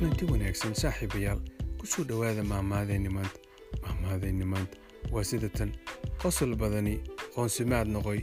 kulanti wanaagsan saaxiibayaal. Ku soo dhowaada maahmaadeenni maanta maahmaadeenni maanta waa sida tan. Qosol badani qoonsimaad noqoy.